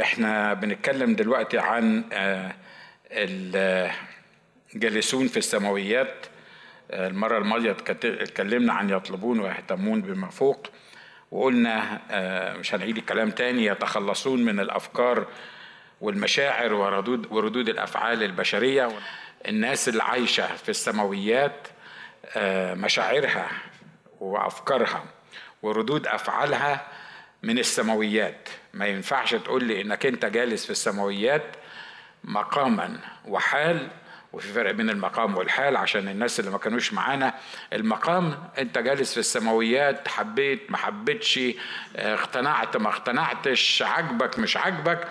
إحنا بنتكلم دلوقتي عن الجالسون في السماويات. المرة الماضية اتكلمنا عن يطلبون ويهتمون بما فوق وقلنا مش هنعيد الكلام تاني يتخلصون من الأفكار والمشاعر وردود وردود الأفعال البشرية. الناس اللي عايشة في السماويات مشاعرها وأفكارها وردود أفعالها من السماويات. ما ينفعش تقول لي إنك أنت جالس في السماويات مقاما وحال وفي فرق بين المقام والحال عشان الناس اللي ما كانوش معانا المقام أنت جالس في السماويات حبيت ما حبيتش اقتنعت ما اقتنعتش عجبك مش عجبك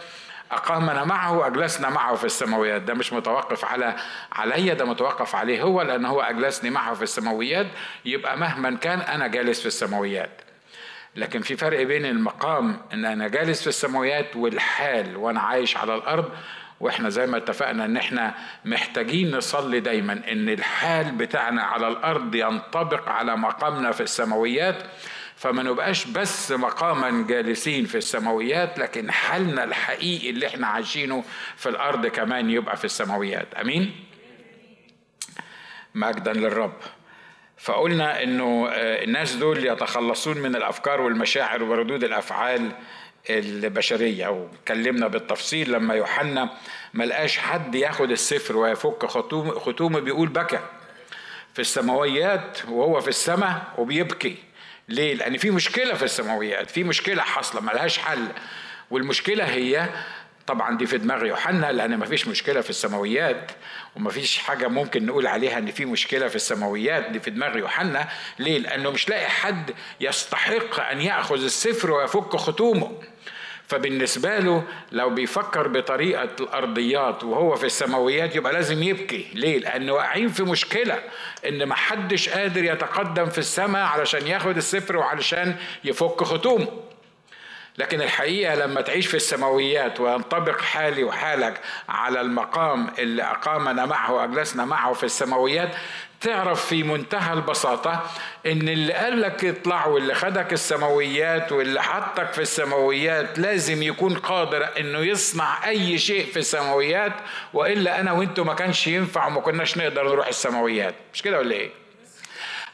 أقامنا معه أجلسنا معه في السماويات. ده مش متوقف على عليا ده متوقف عليه هو لأن هو أجلسني معه في السماويات. يبقى مهما كان أنا جالس في السماويات. لكن في فرق بين المقام إن أنا جالس في السماويات والحال وأنا عايش على الأرض وإحنا زي ما اتفقنا إن إحنا محتاجين نصلي دايما إن الحال بتاعنا على الأرض ينطبق على مقامنا في السماويات. فما نبقاش بس مقاما جالسين في السماويات لكن حالنا الحقيقي اللي إحنا عايشينه في الأرض كمان يبقى في السماويات. أمين؟ مجدا للرب. فقلنا إنه الناس دول يتخلصون من الأفكار والمشاعر وردود الأفعال البشرية. واتكلمنا بالتفصيل لما يوحنا ما لقاش حد ياخد السفر ويفك ختومه بيقول بكى في السماويات وهو في السماء وبيبكي. ليه؟ لأن في مشكلة في السماويات، في مشكلة حاصلة ملهاش حل، والمشكلة هي طبعا دي في دماغ يوحنا لأن ما فيش مشكلة في السماويات وما فيش حاجة ممكن نقول عليها إن في مشكلة في السماويات دي في دماغ يوحنا. ليه؟ لأنه مش لاقي حد يستحق أن يأخذ السفر ويفك ختومه فبالنسبة له لو بيفكر بطريقة الأرضيات وهو في السماويات يبقى لازم يبكي. ليه؟ لأن واقعين في مشكلة إن محدش قادر يتقدم في السماء علشان ياخد السفر وعلشان يفك ختومه لكن الحقيقة لما تعيش في السماويات وينطبق حالي وحالك على المقام اللي أقامنا معه وأجلسنا معه في السماويات تعرف في منتهى البساطة إن اللي قال لك اطلع واللي خدك السماويات واللي حطك في السماويات لازم يكون قادر إنه يصنع أي شيء في السماويات وإلا أنا وأنتوا ما كانش ينفع وما كناش نقدر نروح السماويات مش كده ولا إيه؟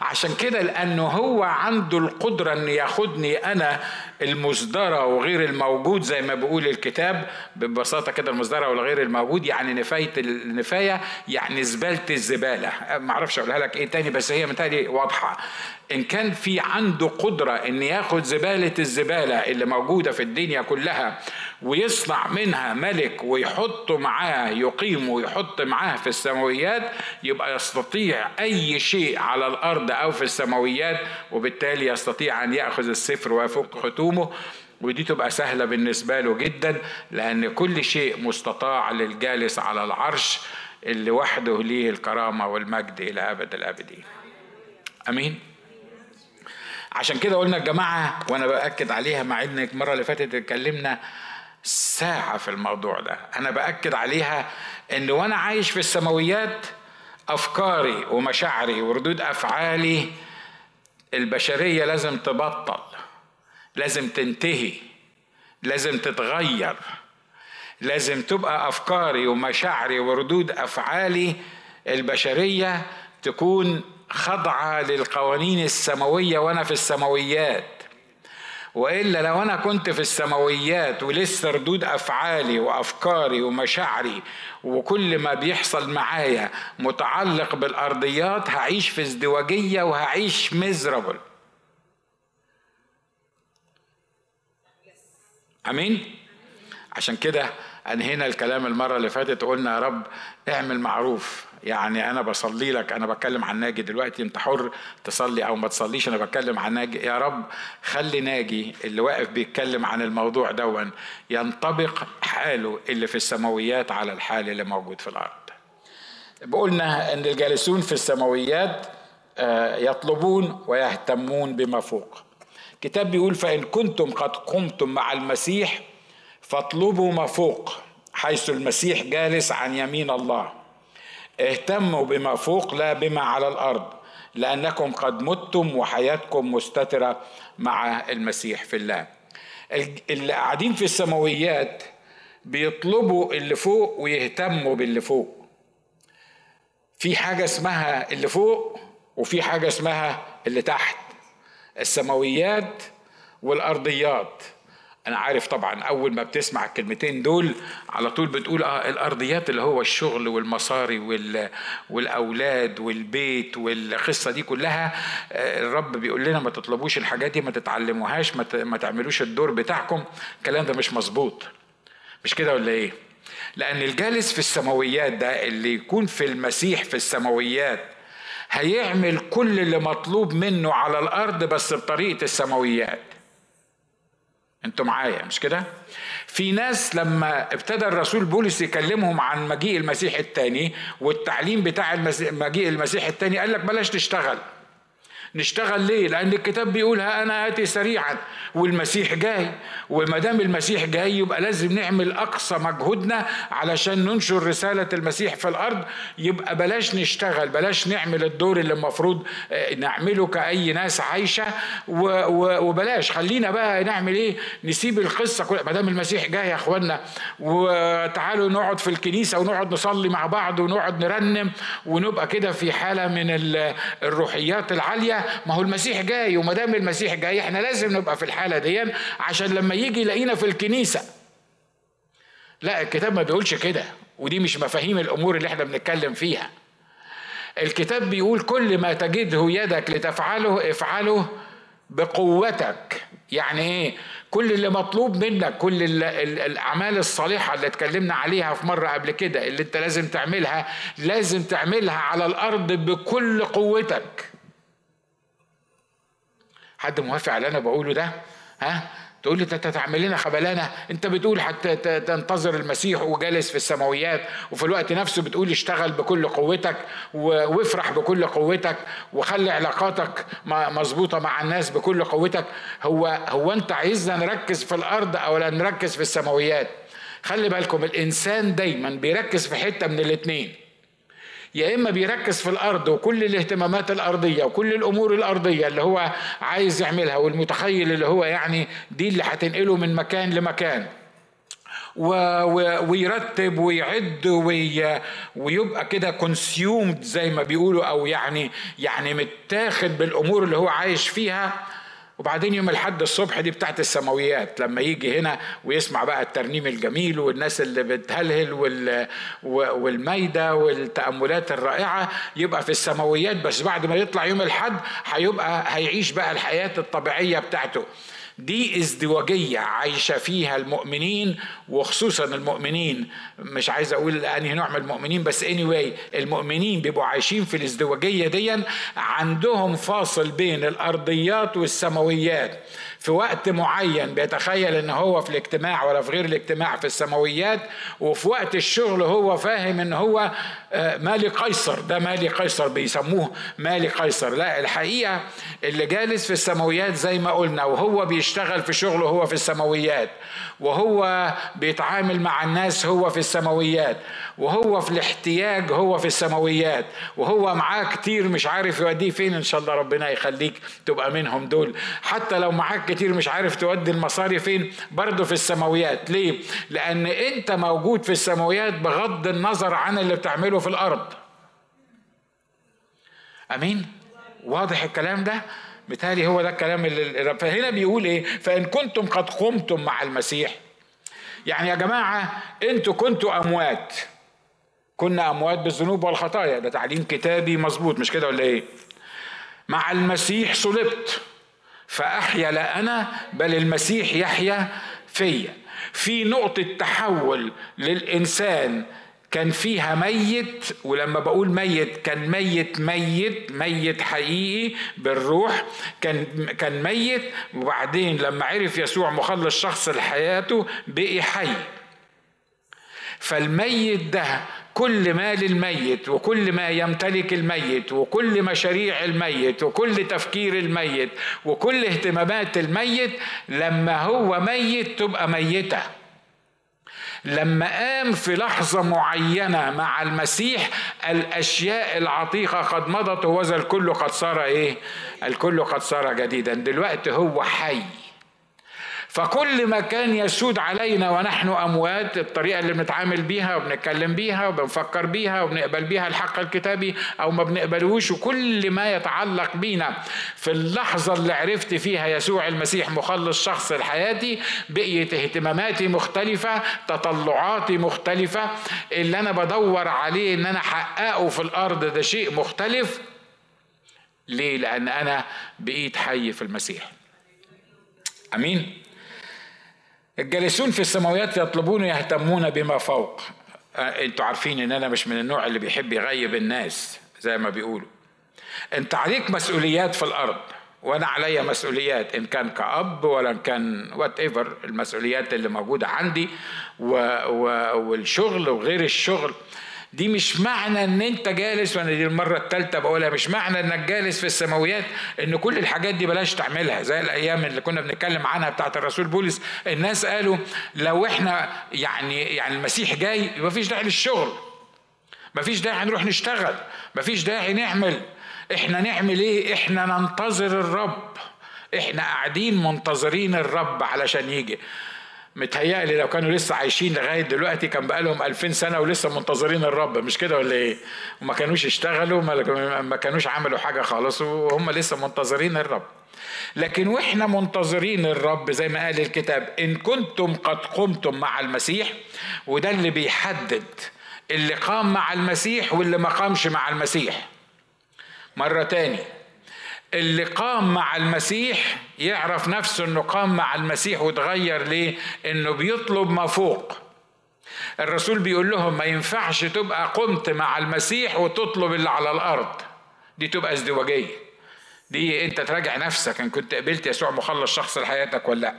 عشان كده لأنه هو عنده القدرة إن ياخدني أنا المصدرة وغير الموجود زي ما بيقول الكتاب ببساطة كده المصدرة والغير الموجود يعني نفاية النفايه يعني زبالة الزبالة. ما أعرفش أقولها لك إيه تاني بس هي متهيألي واضحة. إن كان في عنده قدرة إن ياخد زبالة الزبالة اللي موجودة في الدنيا كلها ويصنع منها ملك ويحطه معاه يقيم ويحط معاه في السماويات يبقى يستطيع أي شيء على الأرض أو في السماويات وبالتالي يستطيع أن يأخذ السفر ويفك ختومه. ودي تبقى سهلة بالنسبة له جدا لأن كل شيء مستطاع للجالس على العرش اللي وحده ليه الكرامة والمجد إلى أبد الآبدين. أمين؟ عشان كده قلنا يا جماعة وأنا بأكد عليها مع إن المرة اللي فاتت اتكلمنا ساعة في الموضوع ده. أنا بأكد عليها إن وأنا عايش في السماويات أفكاري ومشاعري وردود أفعالي البشرية لازم تبطل لازم تنتهي لازم تتغير لازم تبقى أفكاري ومشاعري وردود أفعالي البشرية تكون خاضعه للقوانين السماوية وأنا في السماويات. وإلا لو أنا كنت في السماويات ولسه ردود أفعالي وأفكاري ومشاعري وكل ما بيحصل معايا متعلق بالأرضيات هعيش في ازدواجية وهعيش مزربل آمين؟ عشان كده أنهينا الكلام المرة اللي فاتت قلنا يا رب اعمل معروف. يعني أنا بصلي لك أنا بتكلم عن ناجي دلوقتي أنت حر تصلي أو ما تصليش أنا بتكلم عن ناجي. يا رب خلي ناجي اللي واقف بيتكلم عن الموضوع دون ينطبق حاله اللي في السماويات على الحال اللي موجود في الأرض. بقولنا إن الجالسون في السماويات يطلبون ويهتمون بما فوق. الكتاب بيقول فإن كنتم قد قمتم مع المسيح فاطلبوا ما فوق حيث المسيح جالس عن يمين الله. اهتموا بما فوق لا بما على الأرض لأنكم قد متم وحياتكم مستترة مع المسيح في الله. اللي قاعدين في السماويات بيطلبوا اللي فوق ويهتموا باللي فوق. في حاجة اسمها اللي فوق وفي حاجة اسمها اللي تحت. السماويات والأرضيات. أنا عارف طبعا أول ما بتسمع الكلمتين دول على طول بتقول آه الأرضيات اللي هو الشغل والمصاري وال والأولاد والبيت والقصة دي كلها آه، الرب بيقول لنا ما تطلبوش الحاجات دي ما تتعلموهاش ما, ما تعملوش الدور بتاعكم. الكلام ده مش مظبوط. مش كده ولا إيه؟ لأن الجالس في السماويات ده اللي يكون في المسيح في السماويات هيعمل كل اللي مطلوب منه على الأرض بس بطريقة السماويات. أنتوا معايا مش كده؟ في ناس لما ابتدى الرسول بولس يكلمهم عن مجيء المسيح الثاني والتعليم بتاع مجيء المسيح الثاني قال لك بلاش تشتغل. نشتغل ليه؟ لأن الكتاب بيقول ها أنا آتي سريعا والمسيح جاي وما دام المسيح جاي يبقى لازم نعمل أقصى مجهودنا علشان ننشر رسالة المسيح في الأرض يبقى بلاش نشتغل بلاش نعمل الدور اللي المفروض آه، نعمله كأي ناس عايشة وبلاش خلينا بقى نعمل إيه؟ نسيب القصة كلها ما دام المسيح جاي يا إخوانا وتعالوا نقعد في الكنيسة ونقعد نصلي مع بعض ونقعد نرنم ونبقى كده في حالة من الروحيات ما هو المسيح جاي وما دام المسيح جاي إحنا لازم نبقى في الحالة دي عشان لما يجي يلاقينا في الكنيسة. لا الكتاب ما بيقولش كده ودي مش مفاهيم الأمور اللي إحنا بنتكلم فيها. الكتاب بيقول كل ما تجده يدك لتفعله افعله بقوتك. يعني إيه؟ كل اللي مطلوب منك كل الأعمال الصالحة اللي اتكلمنا عليها في مرة قبل كده اللي انت لازم تعملها لازم تعملها على الأرض بكل قوتك. حد موافق على اللي أنا بقوله ده؟ ها؟ تقول لي أنت تعمل لنا خبلانة. أنت بتقول حتى تنتظر المسيح وجالس في السماويات وفي الوقت نفسه بتقول اشتغل بكل قوتك وافرح بكل قوتك وخلي علاقاتك مظبوطة مع الناس بكل قوتك. هو هو أنت عايزنا نركز في الأرض أو لا نركز في السماويات؟ خلي بالكم الإنسان دايما بيركز في حتة من الاثنين يا إما بيركز في الأرض وكل الاهتمامات الأرضية وكل الأمور الأرضية اللي هو عايز يعملها والمتخيل اللي هو يعني دي اللي هتنقله من مكان لمكان. ويرتب ويعد ويبقى كده كونسيومد زي ما بيقولوا أو يعني يعني متاخد بالأمور اللي هو عايش فيها. وبعدين يوم الحد الصبح دي بتاعت السماويات لما يجي هنا ويسمع بقى الترنيم الجميل والناس اللي بتهلهل والمايدة والتأملات الرائعة يبقى في السماويات بس بعد ما يطلع يوم الحد هيبقى هيعيش بقى الحياة الطبيعية بتاعته. دي ازدواجية عايشة فيها المؤمنين وخصوصا المؤمنين. مش عايز أقول أنهي نوع من المؤمنين بس anyway المؤمنين بيبقوا عايشين في الازدواجية دي عندهم فاصل بين الأرضيات والسماويات. في وقت معين بيتخيل إن هو في الاجتماع ولا في غير الاجتماع في السماويات وفي وقت الشغل هو فاهم إن هو آه، مالي قيصر. ده مالي قيصر بيسموه مالي قيصر. لا الحقيقة اللي جالس في السماويات زي ما قلنا وهو بيشتغل في شغله هو في السماويات وهو بيتعامل مع الناس هو في السماويات وهو في الاحتياج هو في السماويات وهو معاه كتير مش عارف يوديه فين. إن شاء الله ربنا يخليك تبقى منهم دول. حتى لو معاك كتير مش عارف تودي المصاري فين برضه في السماويات. ليه؟ لأن أنت موجود في السماويات بغض النظر عن اللي بتعمله في الأرض. أمين؟ واضح الكلام ده؟ بالتالي هو ده الكلام اللي فهنا بيقول إيه؟ فإن كنتم قد قمتم مع المسيح. يعني يا جماعة أنتوا كنتوا أموات. كنا أموات بالذنوب والخطايا. ده تعليم كتابي مظبوط مش كده ولا إيه؟ مع المسيح صلبت. فأحيا لا أنا بل المسيح يحيا فيا. في نقطة تحول للإنسان كان فيها ميت ولما بقول ميت كان ميت ميت ميت حقيقي بالروح. كان كان ميت وبعدين لما عرف يسوع مخلص شخص لحياته بقي حي. فالميت ده كل ما للميت وكل ما يمتلك الميت وكل مشاريع الميت وكل تفكير الميت وكل اهتمامات الميت لما هو ميت تبقى ميتة. لما قام في لحظة معينة مع المسيح الأشياء العتيقة قد مضت وذا الكل قد صار إيه؟ الكل قد صار جديدا. دلوقتي هو حي. فكل ما كان يسود علينا ونحن أموات الطريقة اللي بنتعامل بيها وبنتكلم بيها وبنفكر بيها وبنقبل بيها الحق الكتابي أو ما بنقبلوش وكل ما يتعلق بينا في اللحظة اللي عرفت فيها يسوع المسيح مخلص شخص لحياتي بقيت اهتماماتي مختلفة تطلعاتي مختلفة اللي أنا بدور عليه إن أنا أحققه في الأرض ده شيء مختلف. ليه؟ لأن أنا بقيت حي في المسيح. آمين. الجالسون في السماوات يطلبون يهتمون بما فوق. آه، أنتوا عارفين ان أنا مش من النوع اللي بيحب يغيب الناس زي ما بيقولوا. انت عليك مسؤوليات في الأرض وأنا عليا مسؤوليات إن كان كأب ولا إن كان whatever المسؤوليات اللي موجودة عندي و و والشغل وغير الشغل. دي مش معنى إن أنت جالس وأنا دي المرة الثالثه بقولها مش معنى إنك جالس في السماويات إن كل الحاجات دي بلاش تعملها. زي الأيام اللي كنا بنتكلم عنها بتاعت الرسول بولس الناس قالوا لو إحنا يعني يعني المسيح جاي يبقى مفيش داعي للشغل مفيش داعي نروح نشتغل مفيش داعي نعمل. إحنا نعمل إيه؟ إحنا ننتظر الرب. إحنا قاعدين منتظرين الرب علشان يجي. متهيألي لو كانوا لسه عايشين لغاية دلوقتي كان بقالهم ألفين سنة ولسه منتظرين الرب مش كده ولا إيه؟ وما كانوش اشتغلوا ما كانوش عملوا حاجة خالص وهم لسه منتظرين الرب. لكن وإحنا منتظرين الرب زي ما قال الكتاب إن كنتم قد قمتم مع المسيح وده اللي بيحدد اللي قام مع المسيح واللي ما قامش مع المسيح. مرة تاني اللي قام مع المسيح يعرف نفسه إنه قام مع المسيح وتغير ليه؟ إنه بيطلب ما فوق. الرسول بيقول لهم ما ينفعش تبقى قمت مع المسيح وتطلب اللي على الأرض. دي تبقى ازدواجية. دي أنت تراجع نفسك إن كنت قبلت يسوع مخلص شخص لحياتك ولا لأ.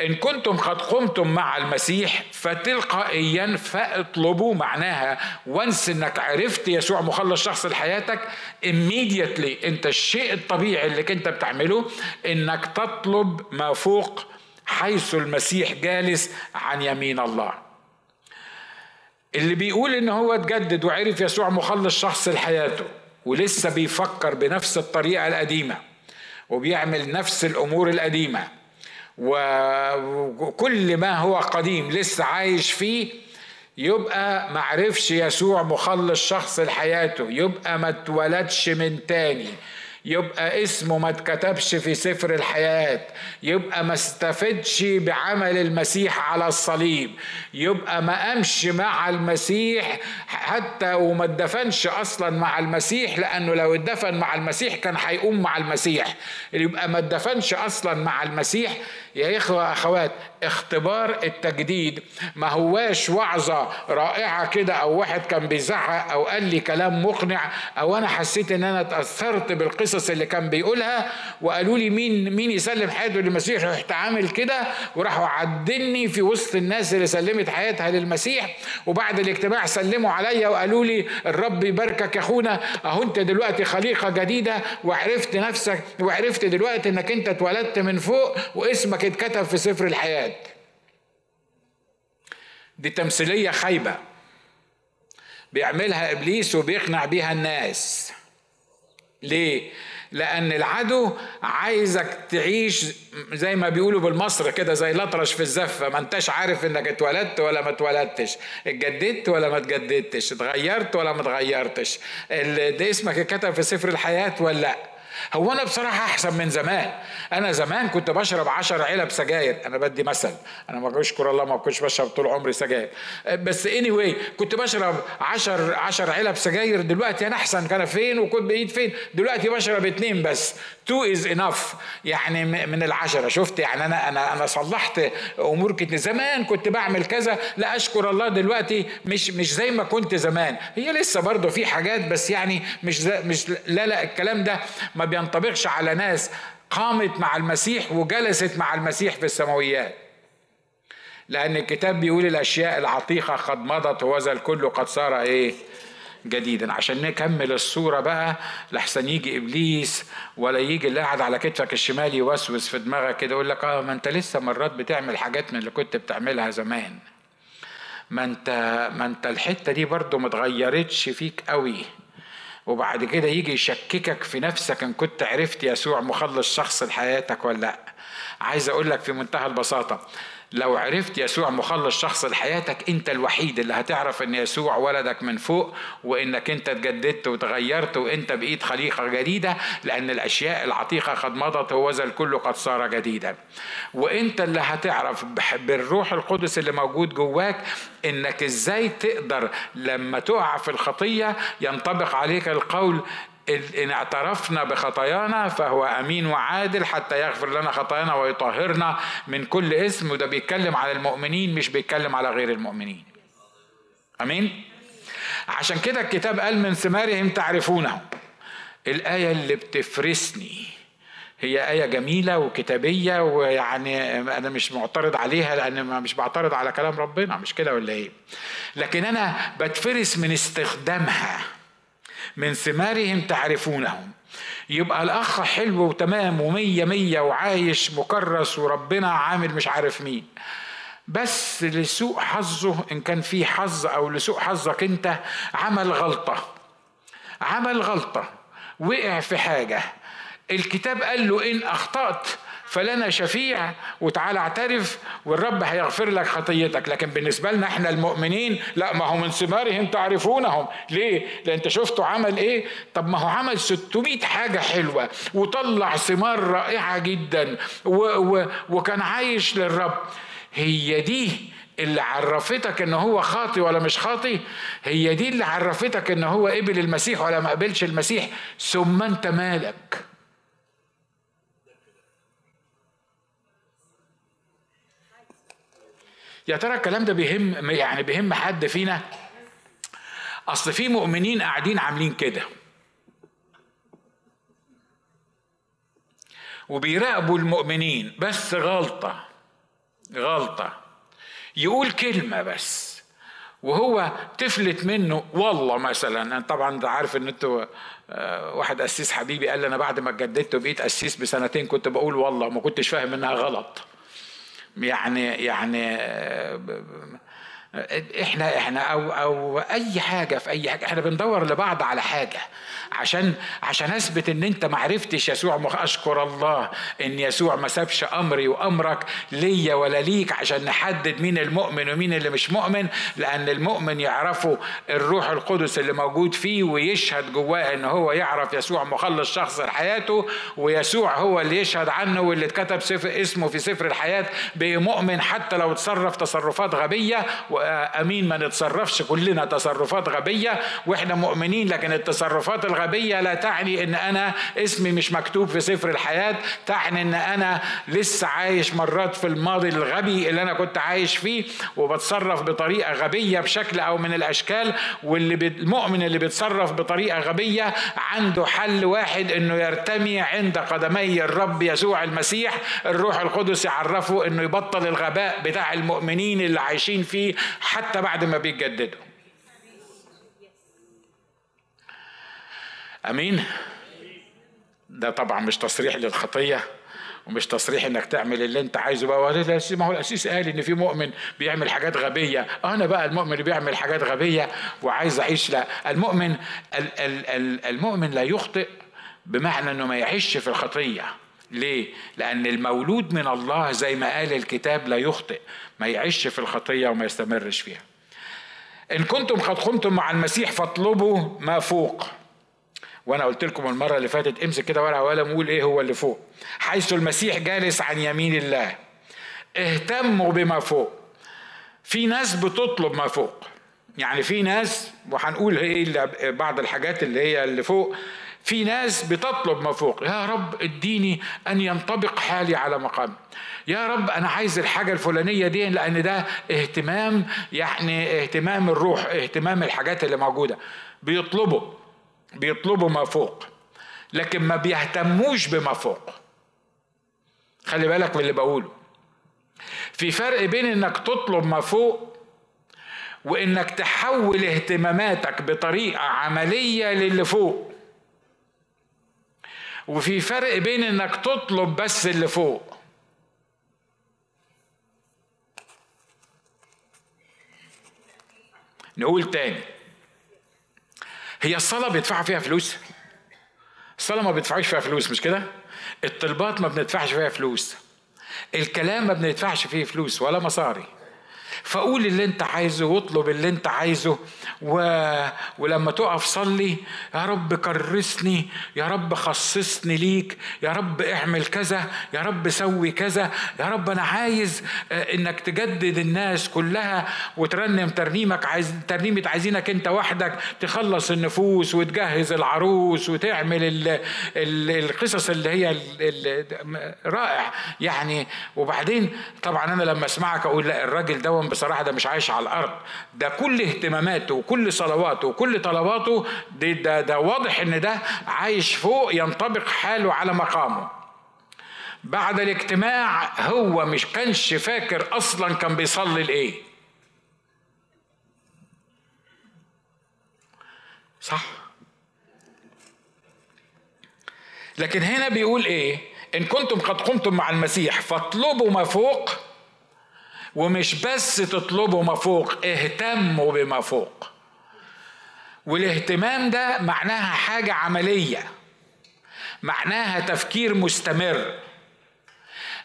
إن كنتم قد قمتم مع المسيح فتلقائيا فاطلبوا معناها وانس إنك عرفت يسوع مخلص شخص لحياتك immediately أنت الشيء الطبيعي اللي كنت بتعمله إنك تطلب ما فوق حيث المسيح جالس عن يمين الله. اللي بيقول إن هو اتجدد وعرف يسوع مخلص شخص لحياته ولسه بيفكر بنفس الطريقة القديمة وبيعمل نفس الأمور القديمة. وكل ما هو قديم لسه عايش فيه يبقى معرفش يسوع مخلص شخص لحياته يبقى ما اتولدش من تاني يبقى اسمه ما اتكتبش في سفر الحياة يبقى ما استفدش بعمل المسيح على الصليب يبقى ما قامش مع المسيح حتى وما اتدفنش أصلا مع المسيح لأنه لو اتدفن مع المسيح كان هيقوم مع المسيح يبقى ما اتدفنش أصلا مع المسيح يا إخوة أخوات اختبار التجديد. ما هواش وعظة رائعة كده أو واحد كان بيزعق أو قال لي كلام مقنع أو أنا حسيت إن أنا اتأثرت بالقصص اللي كان بيقولها وقالوا لي مين مين يسلم حياته للمسيح رحت عامل كده وراحوا عدني في وسط الناس اللي سلمت حياتها للمسيح. وبعد الاجتماع سلموا عليا وقالوا لي الرب يباركك يا أخونا. أهو أنت دلوقتي خليقة جديدة وعرفت نفسك وعرفت دلوقتي إنك أنت اتولدت من فوق واسمك اتكتب في سفر الحياة. دي تمثيلية خايبة. بيعملها إبليس وبيقنع بيها الناس. ليه؟ لأن العدو عايزك تعيش زي ما بيقولوا بالمصر كده زي الأطرش في الزفة. ما أنتش عارف إنك اتولدت ولا ما اتولدتش. اتجددت ولا ما اتجددتش. اتغيرت ولا ما اتغيرتش. ده اسمك اتكتب في سفر الحياة ولا لأ؟ هو أنا بصراحة أحسن من زمان. أنا زمان كنت بشرب 10 علب سجاير. أنا بدي مثل. أنا ما اشكر الله ما كنتش بشرب طول عمري سجاير. بس anyway كنت بشرب 10 10 علب سجاير. دلوقتي أنا أحسن. كان فين وكنت بقيت فين؟ دلوقتي بشرب اثنين بس. two is enough يعني من العشرة. شفت؟ يعني أنا أنا أنا صلحت أمور كتير. زمان كنت بعمل كذا. لا أشكر الله دلوقتي مش مش زي ما كنت زمان. هي لسه برضه في حاجات بس يعني مش مش لا لا الكلام ده ما بينطبقش على ناس قامت مع المسيح وجلست مع المسيح في السماويات. لأن الكتاب بيقول الأشياء العتيقة قد مضت وذا الكل قد صار إيه؟ جديدا. عشان نكمل الصورة بقى لحسن يجي إبليس ولا يجي اللي قاعد على كتفك الشمال يوسوس في دماغك كده يقول لك آه ما أنت لسه مرات بتعمل حاجات من اللي كنت بتعملها زمان. ما انت ما أنت الحتة دي برضو متغيرتش فيك قوي. وبعد كده يجي يشككك في نفسك إن كنت عرفت يسوع مخلص شخص لحياتك ولا لأ. عايز أقول لك في منتهى البساطة لو عرفت يسوع مخلص شخص لحياتك انت الوحيد اللي هتعرف ان يسوع ولدك من فوق وانك انت اتجددت وتغيرت وانت بقيت خليقة جديدة لأن الأشياء العتيقة قد مضت وذا الكل قد صار جديدا. وانت اللي هتعرف بالروح القدس اللي موجود جواك انك إزاي تقدر لما تقع في الخطية ينطبق عليك القول إن اعترفنا بخطايانا فهو أمين وعادل حتى يغفر لنا خطايانا ويطهرنا من كل اسم وده بيتكلم على المؤمنين مش بيتكلم على غير المؤمنين. أمين؟ عشان كده الكتاب قال من ثمارهم تعرفونه. الآية اللي بتفرسني. هي آية جميلة وكتابية ويعني أنا مش معترض عليها لأن مش بعترض على كلام ربنا مش كده ولا إيه؟ لكن أنا بتفرس من استخدامها. من ثمارهم تعرفونهم. يبقى الأخ حلو وتمام ومية مية وعايش مكرس وربنا عامل مش عارف مين. بس لسوء حظه إن كان في حظ أو لسوء حظك أنت عمل غلطة. عمل غلطة. وقع في حاجة. الكتاب قال له إن أخطأت فلنا شفيع وتعالى اعترف والرب هيغفر لك خطيتك. لكن بالنسبة لنا إحنا المؤمنين لا ما هو من ثمارهم تعرفونهم ليه؟ لأن انت شفتوا عمل إيه؟ طب ما هو عمل 600 حاجة حلوة وطلع ثمار رائعة جدا و و وكان عايش للرب. هي دي اللي عرفتك إن هو خاطي ولا مش خاطي؟ هي دي اللي عرفتك إن هو قبل المسيح ولا ما قبلش المسيح؟ ثم انت مالك؟ يا ترى الكلام ده بيهم يعني بيهم حد فينا؟ أصل في مؤمنين قاعدين عاملين كده. وبيراقبوا المؤمنين بس غلطة غلطة. يقول كلمة بس وهو تفلت منه والله مثلا طبعا انت عارف إن أنتوا آه، واحد قسيس حبيبي قال لي أنا بعد ما اتجددت وبقيت قسيس بسنتين كنت بقول والله ما كنتش فاهم إنها غلط. يعني يعني إحنا إحنا أو أو أي حاجة في أي حاجة إحنا بندور لبعض على حاجة. عشان عشان أثبت إن أنت ما عرفتش يسوع. أشكر الله إن يسوع ما سابش أمري وأمرك ليا ولا ليك عشان نحدد مين المؤمن ومين اللي مش مؤمن لأن المؤمن يعرفه الروح القدس اللي موجود فيه ويشهد جواه إن هو يعرف يسوع مخلص شخص لحياته ويسوع هو اللي يشهد عنه واللي اتكتب سفر اسمه في سفر الحياة بمؤمن حتى لو تصرف تصرفات غبية. وامين ما نتصرفش كلنا تصرفات غبية وإحنا مؤمنين لكن التصرفات الغبيه لا تعني إن أنا اسمي مش مكتوب في سفر الحياة تعني إن أنا لسه عايش مرات في الماضي الغبي اللي أنا كنت عايش فيه وبتصرف بطريقة غبية بشكل أو من الأشكال واللي المؤمن اللي بيتصرف بطريقة غبية عنده حل واحد إنه يرتمي عند قدمي الرب يسوع المسيح الروح القدس يعرفه إنه يبطل الغباء بتاع المؤمنين اللي عايشين فيه حتى بعد ما بيتجددوا. أمين. ده طبعا مش تصريح للخطية ومش تصريح إنك تعمل اللي أنت عايزه بقى. ما هو الاسيس قال إن في مؤمن بيعمل حاجات غبية. أنا بقى المؤمن اللي بيعمل حاجات غبية وعايز أعيش. لا المؤمن المؤمن لا يخطئ بمعنى إنه ما يعيش في الخطية. ليه؟ لأن المولود من الله زي ما قال الكتاب لا يخطئ ما يعيش في الخطية وما يستمرش فيها. إن كنتم قد قمتم مع المسيح فاطلبوا ما فوق. وأنا قلت لكم المره اللي فاتت امسك كده ورقة وقلم وقول إيه هو اللي فوق. حيث المسيح جالس عن يمين الله. اهتموا بما فوق. في ناس بتطلب ما فوق. يعني في ناس وهنقول إيه بعض الحاجات اللي هي اللي فوق. في ناس بتطلب ما فوق. يا رب اديني أن ينطبق حالي على مقام. يا رب أنا عايز الحاجة الفلانية دي لأن ده اهتمام يعني اهتمام الروح اهتمام الحاجات اللي موجودة. بيطلبوا. بيطلبوا ما فوق لكن ما بيهتموش بما فوق. خلي بالك من اللي بقوله. في فرق بين إنك تطلب ما فوق وإنك تحول اهتماماتك بطريقة عملية للي فوق. وفي فرق بين إنك تطلب بس اللي فوق. نقول تاني. هي الصلاة بيدفعوا فيها فلوس. الصلاة ما بيدفعوش فيها فلوس مش كده؟ الطلبات ما بندفعش فيها فلوس. الكلام ما بندفعش فيه فلوس ولا مصاري. فقول اللي انت عايزه واطلب اللي انت عايزه. و... ولما تقف صلي يا رب كرسني يا رب خصصني ليك يا رب اعمل كذا يا رب سوي كذا. يا رب أنا عايز آه، انك تجدد الناس كلها وترنم ترنيمك عايز ترنيمة عايزينك انت وحدك. تخلص النفوس وتجهز العروس وتعمل ال... ال... القصص اللي هي ال... ال... رائع. يعني وبعدين طبعا أنا لما أسمعك أقول لا الراجل ده بصراحة ده مش عايش على الأرض. ده كل اهتماماته وكل صلواته وكل طلباته ده, ده, ده واضح إن ده عايش فوق ينطبق حاله على مقامه. بعد الاجتماع هو مش كانش فاكر أصلا كان بيصلي لإيه. صح؟ لكن هنا بيقول إيه؟ إن كنتم قد قمتم مع المسيح فاطلبوا ما فوق ومش بس تطلبوا ما فوق اهتموا بما فوق. والاهتمام ده معناها حاجة عملية. معناها تفكير مستمر.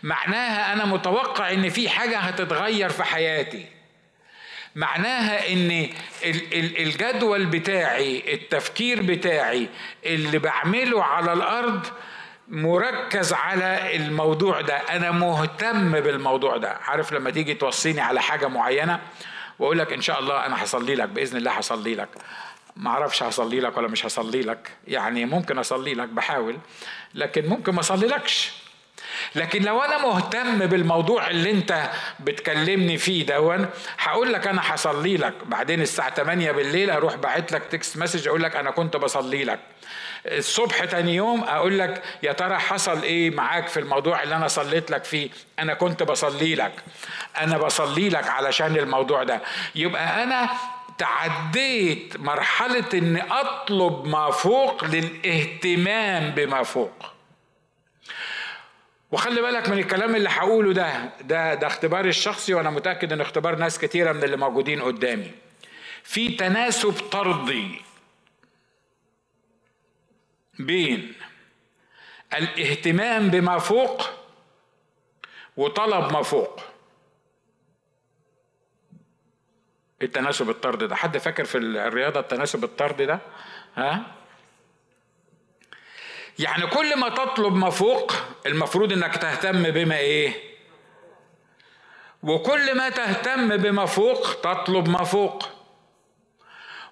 معناها أنا متوقع إن في حاجة هتتغير في حياتي. معناها إن الجدول بتاعي التفكير بتاعي اللي بعمله على الأرض مركز على الموضوع ده. أنا مهتم بالموضوع ده. عارف لما تيجي توصيني على حاجة معينة واقول لك إن شاء الله أنا هصلي لك بإذن الله هصلي لك. ما أعرفش هصلي لك ولا مش هصلي لك. يعني ممكن أصلي لك بحاول. لكن ممكن ما اصلي لكش لكن لو أنا مهتم بالموضوع اللي أنت بتكلمني فيه دون هقول لك أنا هصلي لك. بعدين الساعة 8 بالليل أروح باعت لك text message أقول لك أنا كنت بصلي لك. الصبح تاني يوم أقول لك يا ترى حصل إيه معاك في الموضوع اللي أنا صليت لك فيه؟ أنا كنت بصلي لك. أنا بصلي لك علشان الموضوع ده. يبقى أنا تعديت مرحلة اني أطلب ما فوق للاهتمام بما فوق. وخلي بالك من الكلام اللي هقوله ده. ده ده اختباري الشخصي وأنا متأكد إن اختبار ناس كتيرة من اللي موجودين قدامي. في تناسب طردي. بين الاهتمام بما فوق وطلب ما فوق. التناسب الطردي ده؟ حد فاكر في الرياضة التناسب الطردي ده؟ ها؟ يعني كل ما تطلب ما فوق المفروض إنك تهتم بما إيه؟ وكل ما تهتم بما فوق تطلب ما فوق.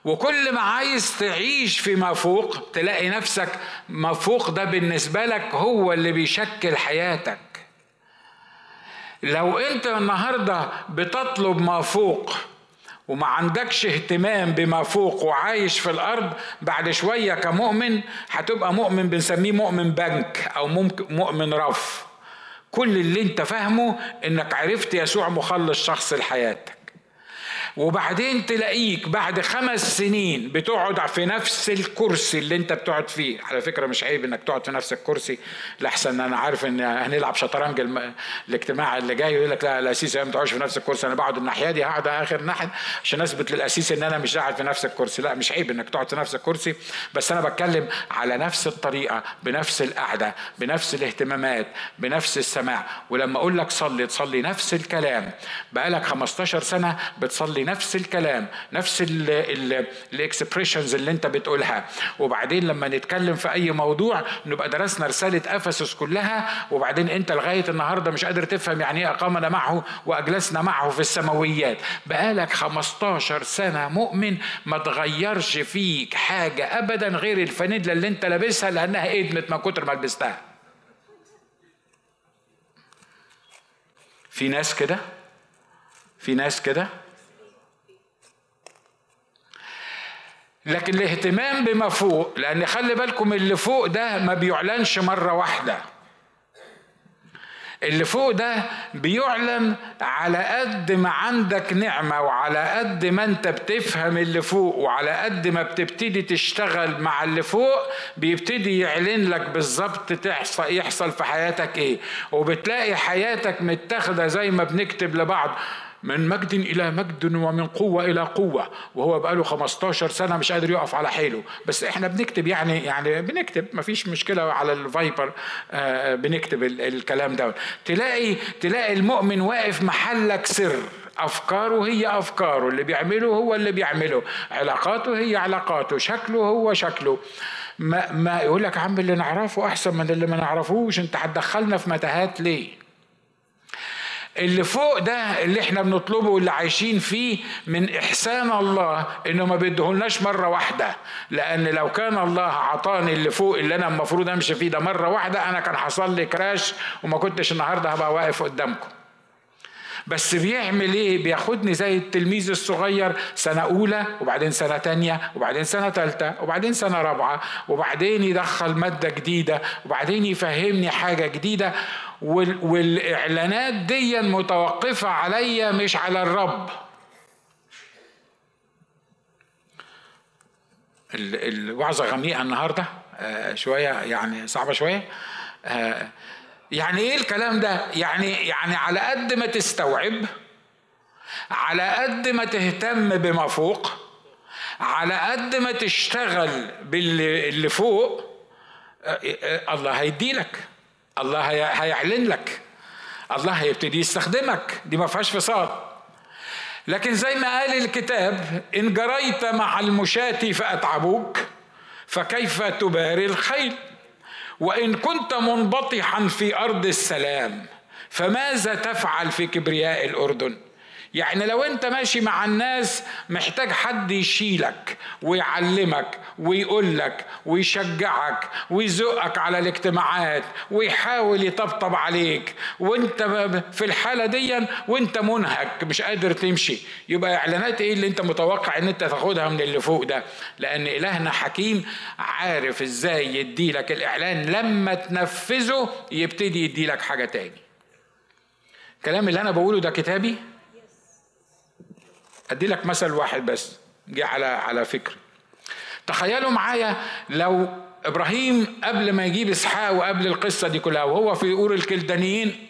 وكل ما عايز تعيش فيما فوق تلاقي نفسك ما فوق ده بالنسبة لك هو اللي بيشكل حياتك. لو انت النهارده بتطلب ما فوق وما عندكش اهتمام بما فوق وعايش في الأرض بعد شوية كمؤمن هتبقى مؤمن بنسميه مؤمن بنك أو مؤمن رف. كل اللي انت فاهمه إنك عرفت يسوع مخلص شخص لحياتك. وبعدين تلاقيك بعد خمس سنين بتقعد في نفس الكرسي اللي انت بتقعد فيه. على فكرة مش عيب انك تقعد في نفس الكرسي لحسن أنا عارف ان هنلعب شطرنج. الاجتماع اللي جاي يقول لك لا القسيس ما تقعدش في نفس الكرسي أنا بقعد الناحية دي هقعد آخر ناحية. عشان أثبت للقسيس إن أنا مش قاعد في نفس الكرسي. لا مش عيب إنك تقعد في نفس الكرسي بس أنا بتكلم على نفس الطريقة بنفس القعدة بنفس الاهتمامات بنفس السماع. ولما أقول لك صلي تصلي نفس الكلام. بقالك 15 سنة بتصلي نفس الكلام نفس ال expressions اللي انت بتقولها. وبعدين لما نتكلم في أي موضوع نبقى درسنا رسالة أفسس كلها وبعدين أنت لغاية النهارده مش قادر تفهم يعني إيه أقامنا معه وأجلسنا معه في السماويات. بقالك 15 سنة مؤمن ما تغيرش فيك حاجة ابدا غير الفانيلا اللي انت لابسها لأنها ادمت من كتر ما لبستها. في ناس كده؟ في ناس كده؟ لكن الاهتمام بما فوق لأن خلي بالكم اللي فوق ده ما بيعلنش مرة واحدة. اللي فوق ده بيعلن على قد ما عندك نعمة وعلى قد ما انت بتفهم اللي فوق وعلى قد ما بتبتدي تشتغل مع اللي فوق بيبتدي يعلن لك بالظبط تحصل يحصل في حياتك إيه. وبتلاقي حياتك متاخدة زي ما بنكتب لبعض. من مجد إلى مجد ومن قوة إلى قوة. وهو بقاله 15 سنة مش قادر يقف على حيله. بس إحنا بنكتب يعني يعني بنكتب. مفيش مشكلة على الفايبر آه، بنكتب الكلام ده تلاقي تلاقي المؤمن واقف محلك سر. أفكاره هي أفكاره. اللي بيعمله هو اللي بيعمله. علاقاته هي علاقاته. شكله هو شكله. ما, ما يقول لك عم اللي نعرفه أحسن من اللي ما نعرفوش. أنت هتدخلنا في متاهات ليه؟ اللي فوق ده اللي إحنا بنطلبه واللي عايشين فيه من إحسان الله إنه ما بيدهولناش مرة واحدة. لأن لو كان الله عطاني اللي فوق اللي أنا المفروض أمشي فيه ده مرة واحدة أنا كان حصل لي كراش وما كنتش النهارده هبقى واقف قدامكم. بس بيعمل إيه؟ بياخدني زي التلميذ الصغير سنة أولى وبعدين سنة تانية وبعدين سنة تالتة وبعدين سنة رابعة وبعدين يدخل مادة جديدة وبعدين يفهمني حاجة جديدة. والإعلانات دي متوقفة عليا مش على الرب. الوعظة غميقة النهاردة. آه، شوية يعني صعبة شوية. آه، يعني إيه الكلام ده؟ يعني يعني على قد ما تستوعب على قد ما تهتم بما فوق على قد ما تشتغل باللي فوق آه، الله هيديلك. الله هيعلن لك. الله هيبتدي يستخدمك. دي ما فيهاش فصال لكن زي ما قال الكتاب إن جريت مع المشاة فأتعبوك فكيف تباري الخيل؟ وإن كنت منبطحا في أرض السلام فماذا تفعل في كبرياء الأردن؟ يعني لو انت ماشي مع الناس محتاج حد يشيلك ويعلمك ويقول لك ويشجعك ويزقك على الاجتماعات ويحاول يطبطب عليك. وانت في الحالة دي وانت منهك مش قادر تمشي. يبقى إعلانات إيه اللي انت متوقع إن انت تاخدها من اللي فوق ده؟ لأن إلهنا حكيم عارف إزاي يديلك الإعلان. لما تنفذه يبتدي يديلك حاجة تاني. الكلام اللي أنا بقوله ده كتابي؟ ادي لك مثل واحد بس جه على على فكري تخيلوا معايا لو إبراهيم قبل ما يجيب إسحاق وقبل القصة دي كلها وهو في أور الكلدانيين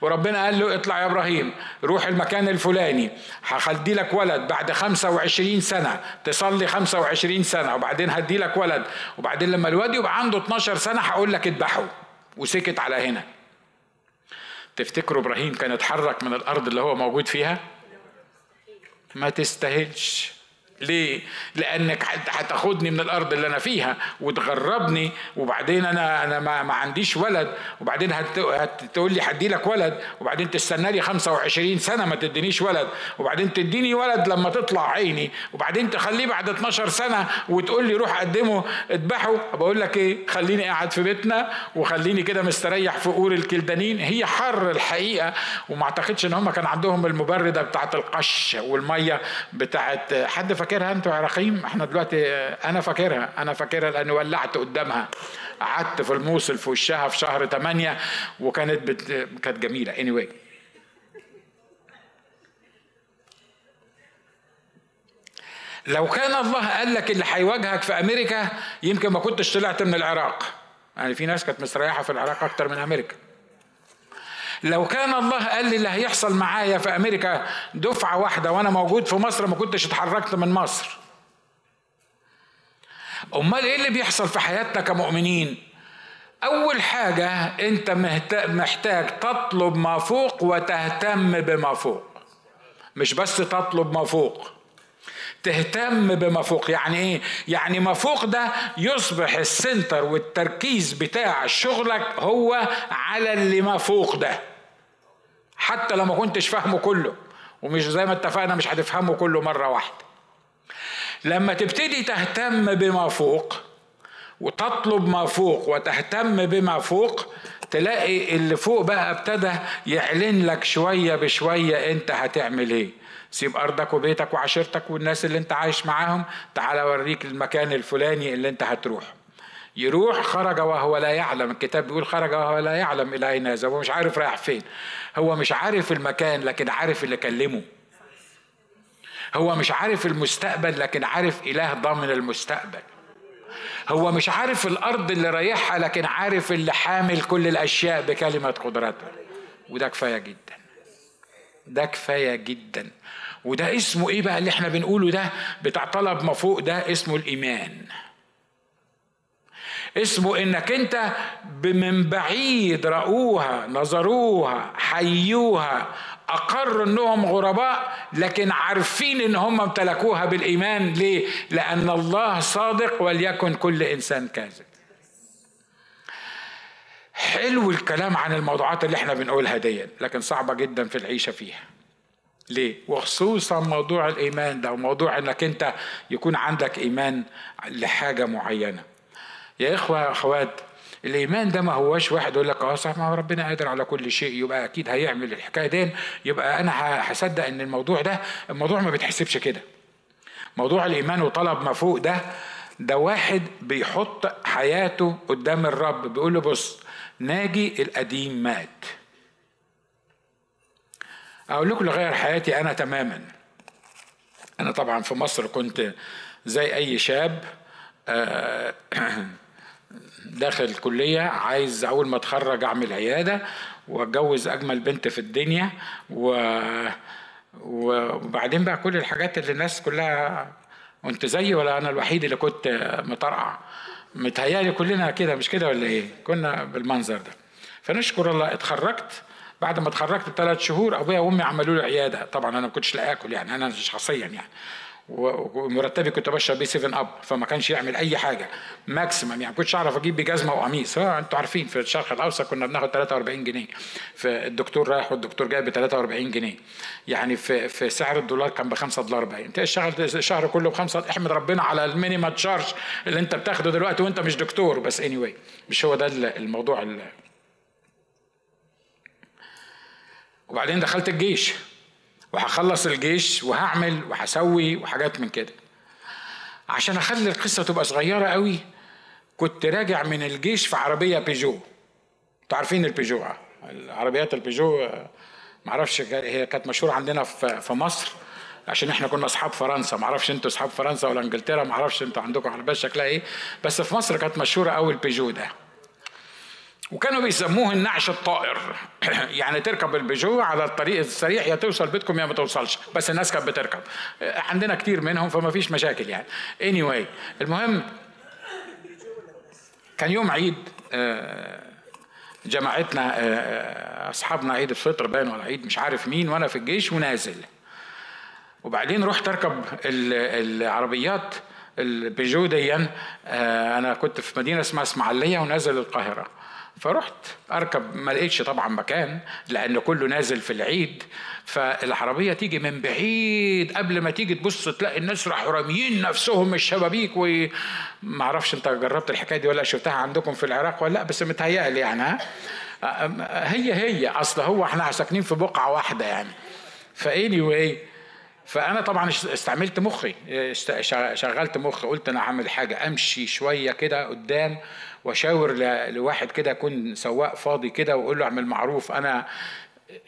وربنا قال له اطلع يا إبراهيم روح المكان الفلاني هخدي لك ولد بعد 25 سنة تصلي 25 سنة وبعدين هدي لك ولد وبعدين لما الواد يبقى عنده 12 سنة هقول لك اذبحه وسكت على هنا. تفتكروا إبراهيم كان اتحرك من الأرض اللي هو موجود فيها؟ ما تستاهلش. ليه؟ لأنك هتاخدني من الأرض اللي أنا فيها وتغربني وبعدين أنا أنا ما, ما عنديش ولد وبعدين هتقول لي هدي لك ولد وبعدين تستنى لي 25 سنة ما تدينيش ولد وبعدين تديني ولد لما تطلع عيني وبعدين تخليه بعد 12 سنة وتقول لي روح قدمه اذبحه. بقول لك إيه؟ خليني قاعد في بيتنا وخليني كده مستريح في قور الكلدانين. هي حر الحقيقة وما أعتقدش إن هم كان عندهم المبرده بتاعت القش والمية بتاعت حد فاكر فاكرها أنتوا يا إحنا دلوقتي أنا فاكرها أنا فاكرها لاني ولعت قدامها. قعدت في الموصل في وشها في شهر 8 وكانت بت... كانت جميلة. Anyway. لو كان الله قال لك اللي هيواجهك في أمريكا يمكن ما كنتش طلعت من العراق. يعني في ناس كانت مستريحة في العراق أكتر من أمريكا. لو كان الله قال لي اللي هيحصل معايا في أمريكا دفعة واحدة وأنا موجود في مصر ما كنتش اتحركت من مصر. أمال إيه اللي بيحصل في حياتنا كمؤمنين؟ أول حاجة أنت محتاج تطلب ما فوق وتهتم بما فوق. مش بس تطلب ما فوق تهتم بما فوق. يعني إيه؟ يعني ما فوق ده يصبح السنتر والتركيز بتاع شغلك هو على اللي ما فوق ده. حتى لو ما كنتش فاهمه كله ومش زي ما اتفقنا مش هتفهمه كله مرة واحدة. لما تبتدي تهتم بما فوق وتطلب ما فوق وتهتم بما فوق تلاقي اللي فوق بقى ابتدى يعلن لك شوية بشوية انت هتعمل إيه. سيب أرضك وبيتك وعشيرتك والناس اللي انت عايش معاهم تعال اوريك المكان الفلاني اللي انت هتروح يروح خرج وهو لا يعلم الكتاب بيقول خرج وهو لا يعلم إلى أين هذا هو مش عارف رايح فين. هو مش عارف المكان لكن عارف اللي كلمه. هو مش عارف المستقبل لكن عارف إله ضامن المستقبل. هو مش عارف الأرض اللي رايحها لكن عارف اللي حامل كل الأشياء بكلمة قدرته. وده كفاية جدا. ده كفاية جدا. وده اسمه إيه بقى اللي إحنا بنقوله ده؟ بتاع طلب ما فوق ده اسمه الإيمان. اسمه إنك أنت من بعيد رأوها نظروها حيوها. اقروا إنهم غرباء لكن عارفين إن هم امتلكوها بالإيمان. ليه؟ لأن الله صادق وليكن كل إنسان كاذب. حلو الكلام عن الموضوعات اللي إحنا بنقولها دي لكن صعبة جدا في العيشة فيها. ليه؟ وخصوصا موضوع الإيمان ده وموضوع إنك أنت يكون عندك إيمان لحاجة معينة. يا إخوة يا أخوات الإيمان ده ما هوش واحد يقول لك آه صح ما ربنا قادر على كل شيء يبقى أكيد هيعمل الحكاية دي. يبقى أنا هصدق إن الموضوع ده الموضوع ما بيتحسبش كده. موضوع الإيمان وطلب ما فوق ده ده واحد بيحط حياته قدام الرب بيقول له بص ناجي القديم مات. أقول لكم اللي غير حياتي أنا تماما. أنا طبعا في مصر كنت زي أي شاب آه، داخل الكلية عايز أول ما أتخرج أعمل عيادة وأتجوز أجمل بنت في الدنيا و... وبعدين بقى كل الحاجات اللي الناس كلها وانت زيي ولا أنا الوحيد اللي كنت مطرقع؟ متهيألي كلنا كده مش كده ولا إيه؟ كنا بالمنظر ده. فنشكر الله اتخرجت. بعد ما اتخرجت بثلاث شهور أبويا وأمي عملوا لي عيادة. طبعا أنا ما كنتش لا آكل يعني أنا شخصيا يعني. ومرتبي كنت بشرب بيه 7 أب فما كانش يعمل أي حاجة. ماكسيمم يعني كنتش أعرف أجيب بجزمه وقميص آه أنتوا عارفين في الشرق الأوسط كنا بناخد 43 جنيه. فالدكتور رايح والدكتور جاي ب 43 جنيه. يعني في في سعر الدولار كان ب 5 دولار باين. انت اشتغل الشهر كله بخمسة احمد ربنا على ال minimum charge اللي انت بتاخده دلوقتي وانت مش دكتور. بس anyway مش هو ده الموضوع اللي وبعدين دخلت الجيش. وهخلص الجيش وهعمل وهسوي وحاجات من كده. عشان أخلي القصة تبقى صغيرة قوي كنت راجع من الجيش في عربية بيجو أنتوا عارفين البيجو العربيات البيجو معرفش هي كانت مشهورة عندنا في مصر عشان إحنا كنا أصحاب فرنسا. معرفش أنتوا أصحاب فرنسا ولا إنجلترا معرفش أنتوا عندكم عربيات شكلها إيه بس في مصر كانت مشهورة قوي البيجو ده. وكانوا بيسموه النعش الطائر. يعني تركب البيجو على الطريق السريع يا توصل بيتكم يا ما توصلش. بس الناس كانت بتركب. عندنا كتير منهم فما فيش مشاكل يعني. Anyway المهم كان يوم عيد آه، جماعتنا آه، أصحابنا عيد الفطر باين ولا عيد مش عارف مين وأنا في الجيش ونازل. وبعدين رحت أركب العربيات البيجو دي آه، أنا كنت في مدينة اسمها إسماعيلية ونازل القاهرة. فرحت. أركب ما لقيتش طبعا مكان لأن كله نازل في العيد. فالعربية تيجي من بعيد. قبل ما تيجي تبص تلاقي الناس راحوا راميين نفسهم الشبابيك وما أعرفش أنت جربت الحكاية دي ولا شفتها عندكم في العراق ولا لأ بس متهيألي يعني ها؟ هي هي. أصل هو إحنا ساكنين في بقعة واحدة يعني. فاني واي فأنا طبعا استعملت مخي شغلت مخي قلت أنا هعمل حاجة أمشي شوية كده قدام وأشاور لواحد كده يكون سواق فاضي كده وأقول له أعمل معروف أنا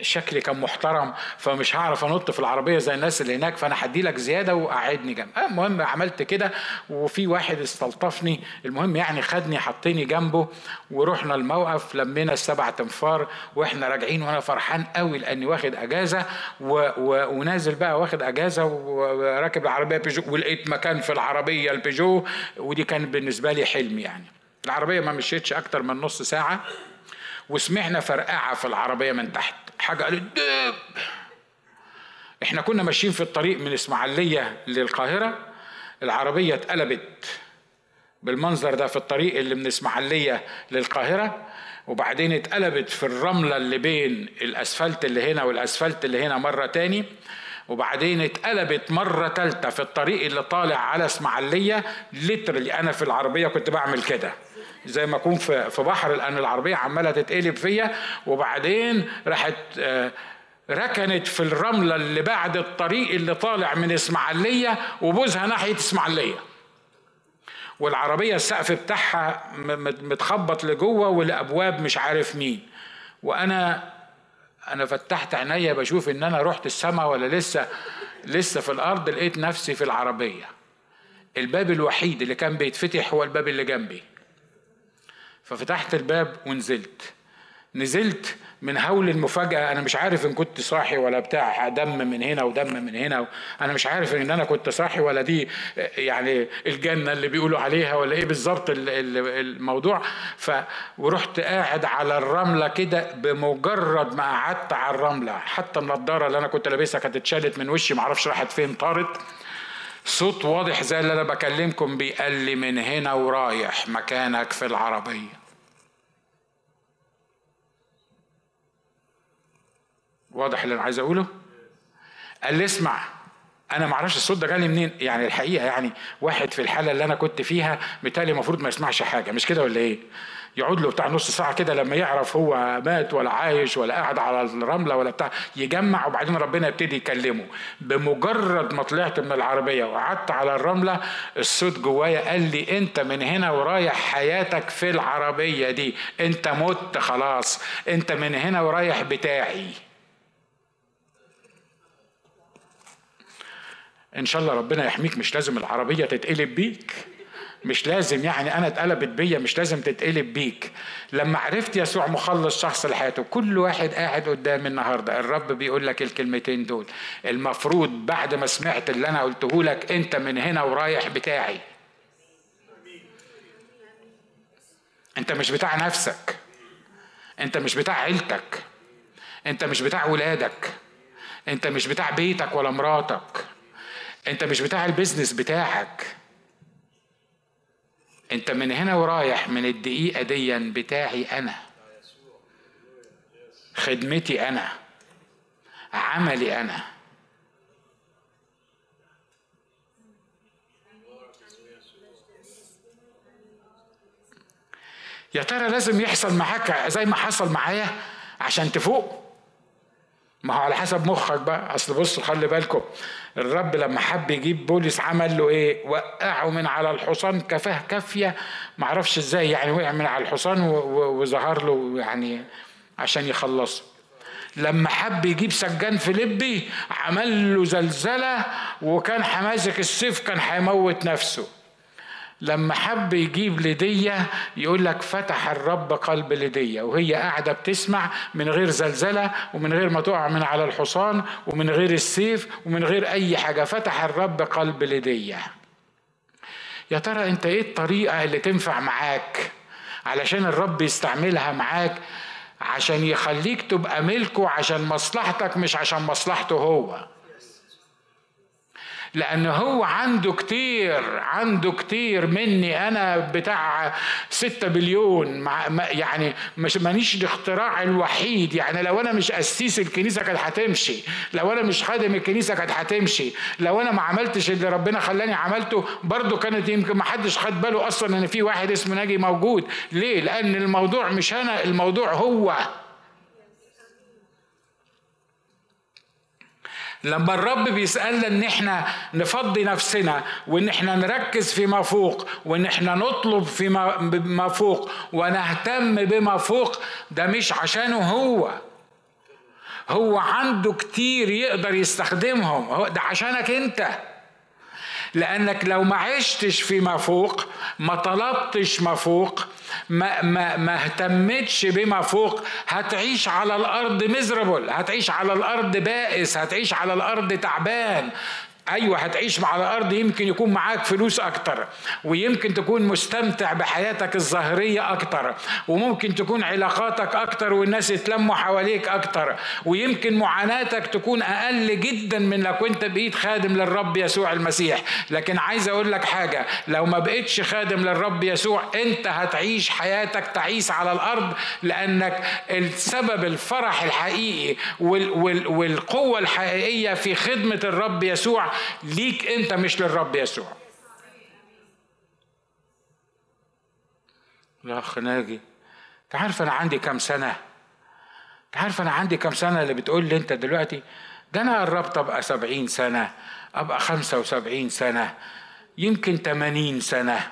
شكلي كان محترم فمش هعرف انط في العربية زي الناس اللي هناك فأنا هدي لك زيادة وقعدني جنب. آه، المهم عملت كده وفي واحد استلطفني المهم يعني خدني حطني جنبه ورحنا الموقف لمينا السبع تنفار وإحنا راجعين وأنا فرحان قوي لأني واخد أجازة و... و... ونازل بقى واخد أجازة وراكب العربية بيجو ولقيت مكان في العربية البيجو ودي كان بالنسبة لي حلم يعني. العربية ما مشيتش أكتر من نص ساعة وسمعنا فرقعة في العربية من تحت. حاجة قالت دب. إحنا كنا ماشيين في الطريق من إسماعيلية للقاهرة العربية اتقلبت بالمنظر ده في الطريق اللي من إسماعيلية للقاهرة وبعدين اتقلبت في الرملة اللي بين الأسفلت اللي هنا والأسفلت اللي هنا مرة تاني وبعدين اتقلبت مرة تالتة في الطريق اللي طالع على إسماعيلية لترلي أنا في العربية كنت بعمل كده. زي ما أكون في بحر لأن العربية عمالة تتقلب فيا. وبعدين راحت آه، ركنت في الرملة اللي بعد الطريق اللي طالع من إسماعيلية وبوزها ناحية إسماعيلية. والعربية السقف بتاعها متخبط لجوه والابواب مش عارف مين. وأنا أنا فتحت عينيا بشوف إن أنا رحت السماء ولا لسه لسه في الأرض لقيت نفسي في العربية. الباب الوحيد اللي كان بيتفتح هو الباب اللي جنبي. ففتحت الباب ونزلت. نزلت من هول المفاجأة أنا مش عارف إن كنت صاحي ولا بتاع دم من هنا ودم من هنا. أنا مش عارف إن أنا كنت صاحي ولا دي يعني الجنة اللي بيقولوا عليها ولا إيه بالظبط الموضوع. ف ورحت قاعد على الرملة كده بمجرد ما قعدت على الرملة. حتى النضارة اللي أنا كنت لابسها كانت اتشالت من وشي معرفش راحت فين طارت. صوت واضح زي اللي أنا بكلمكم بيه قال لي من هنا ورايح مكانك في العربية. واضح اللي أنا عايز أقوله؟ قال لي اسمع أنا ما أعرفش الصوت ده جالي منين يعني الحقيقة يعني واحد في الحالة اللي أنا كنت فيها بالتالي المفروض ما يسمعش حاجة مش كده ولا إيه؟ يقعد له بتاع نص ساعة كده لما يعرف هو مات ولا عايش ولا قاعد على الرملة ولا بتاع يجمع وبعدين ربنا يبتدي يكلمه. بمجرد ما طلعت من العربية وقعدت على الرملة الصوت جوايا قال لي أنت من هنا ورايح حياتك في العربية دي أنت مت خلاص أنت من هنا ورايح بتاعي. إن شاء الله ربنا يحميك مش لازم العربية تتقلب بيك. مش لازم يعني أنا اتقلبت بيا مش لازم تتقلب بيك. لما عرفت يسوع مخلص شخص لحياته كل واحد قاعد قدامي النهارده الرب بيقول لك الكلمتين دول. المفروض بعد ما سمعت اللي أنا قلته لك أنت من هنا ورايح بتاعي. أنت مش بتاع نفسك. أنت مش بتاع عيلتك. أنت مش بتاع ولادك. أنت مش بتاع بيتك ولا مراتك. انت مش بتاع البيزنس بتاعك. انت من هنا ورايح من الدقيقة دي بتاعي أنا. خدمتي أنا. عملي أنا. يا ترى لازم يحصل معاك زي ما حصل معايا عشان تفوق؟ ما هو على حسب مخك بقى. اصل بصوا خلي بالكم الرب لما حب يجيب بولس عمل له إيه؟ وقعه من على الحصان كفاه كافية. معرفش إزاي يعني وقع من على الحصان وظهر له يعني عشان يخلصه. لما حب يجيب سجان فيليبي عمل له زلزلة وكان حمازك السيف كان هيموت نفسه. لما حب يجيب لدية يقول لك فتح الرب قلب لدية وهي قاعدة بتسمع من غير زلزلة ومن غير ما تقع من على الحصان ومن غير السيف ومن غير أي حاجة. فتح الرب قلب لدية. يا ترى أنت إيه الطريقة اللي تنفع معاك علشان الرب يستعملها معاك عشان يخليك تبقى ملكه عشان مصلحتك مش عشان مصلحته هو؟ لأن هو عنده كتير عنده كتير مني أنا بتاع ستة بليون. مع يعني مش مانيش الاختراع الوحيد. يعني لو أنا مش أسيس الكنيسة كانت هتمشي. لو أنا مش خادم الكنيسة كانت هتمشي. لو أنا ما عملتش اللي ربنا خلاني عملته برضه كانت يمكن ما حدش خد باله أصلا إن في واحد اسمه ناجي موجود. ليه؟ لأن الموضوع مش أنا الموضوع هو. لما الرب بيسألنا إن إحنا نفضي نفسنا وإن إحنا نركز فيما فوق وإن إحنا نطلب فيما فوق ونهتم بما فوق ده مش عشانه هو. هو عنده كتير يقدر يستخدمهم. ده عشانك أنت. لأنك لو ما عشتش فيما فوق ما طلبتش ما فوق ما, ما, ما اهتمتش بما فوق هتعيش على الأرض مزربل هتعيش على الأرض بائس هتعيش على الأرض تعبان. أيوه هتعيش مع الأرض يمكن يكون معاك فلوس أكتر ويمكن تكون مستمتع بحياتك الظاهريه أكتر وممكن تكون علاقاتك أكتر والناس يتلموا حواليك أكتر ويمكن معاناتك تكون أقل جدا من لو كنت بقيت خادم للرب يسوع المسيح. لكن عايز أقول لك حاجة لو ما بقيتش خادم للرب يسوع أنت هتعيش حياتك تعيس على الأرض لأنك السبب الفرح الحقيقي والقوة الحقيقية في خدمة الرب يسوع ليك انت مش للرب يسوع. يا أخ ناجي تعرف أنا عندي كام سنة؟ تعرف أنا عندي كام سنة اللي بتقول لي أنت دلوقتي؟ ده أنا قربت أبقى سبعين سنة أبقى خمسة وسبعين سنة يمكن تمانين سنة.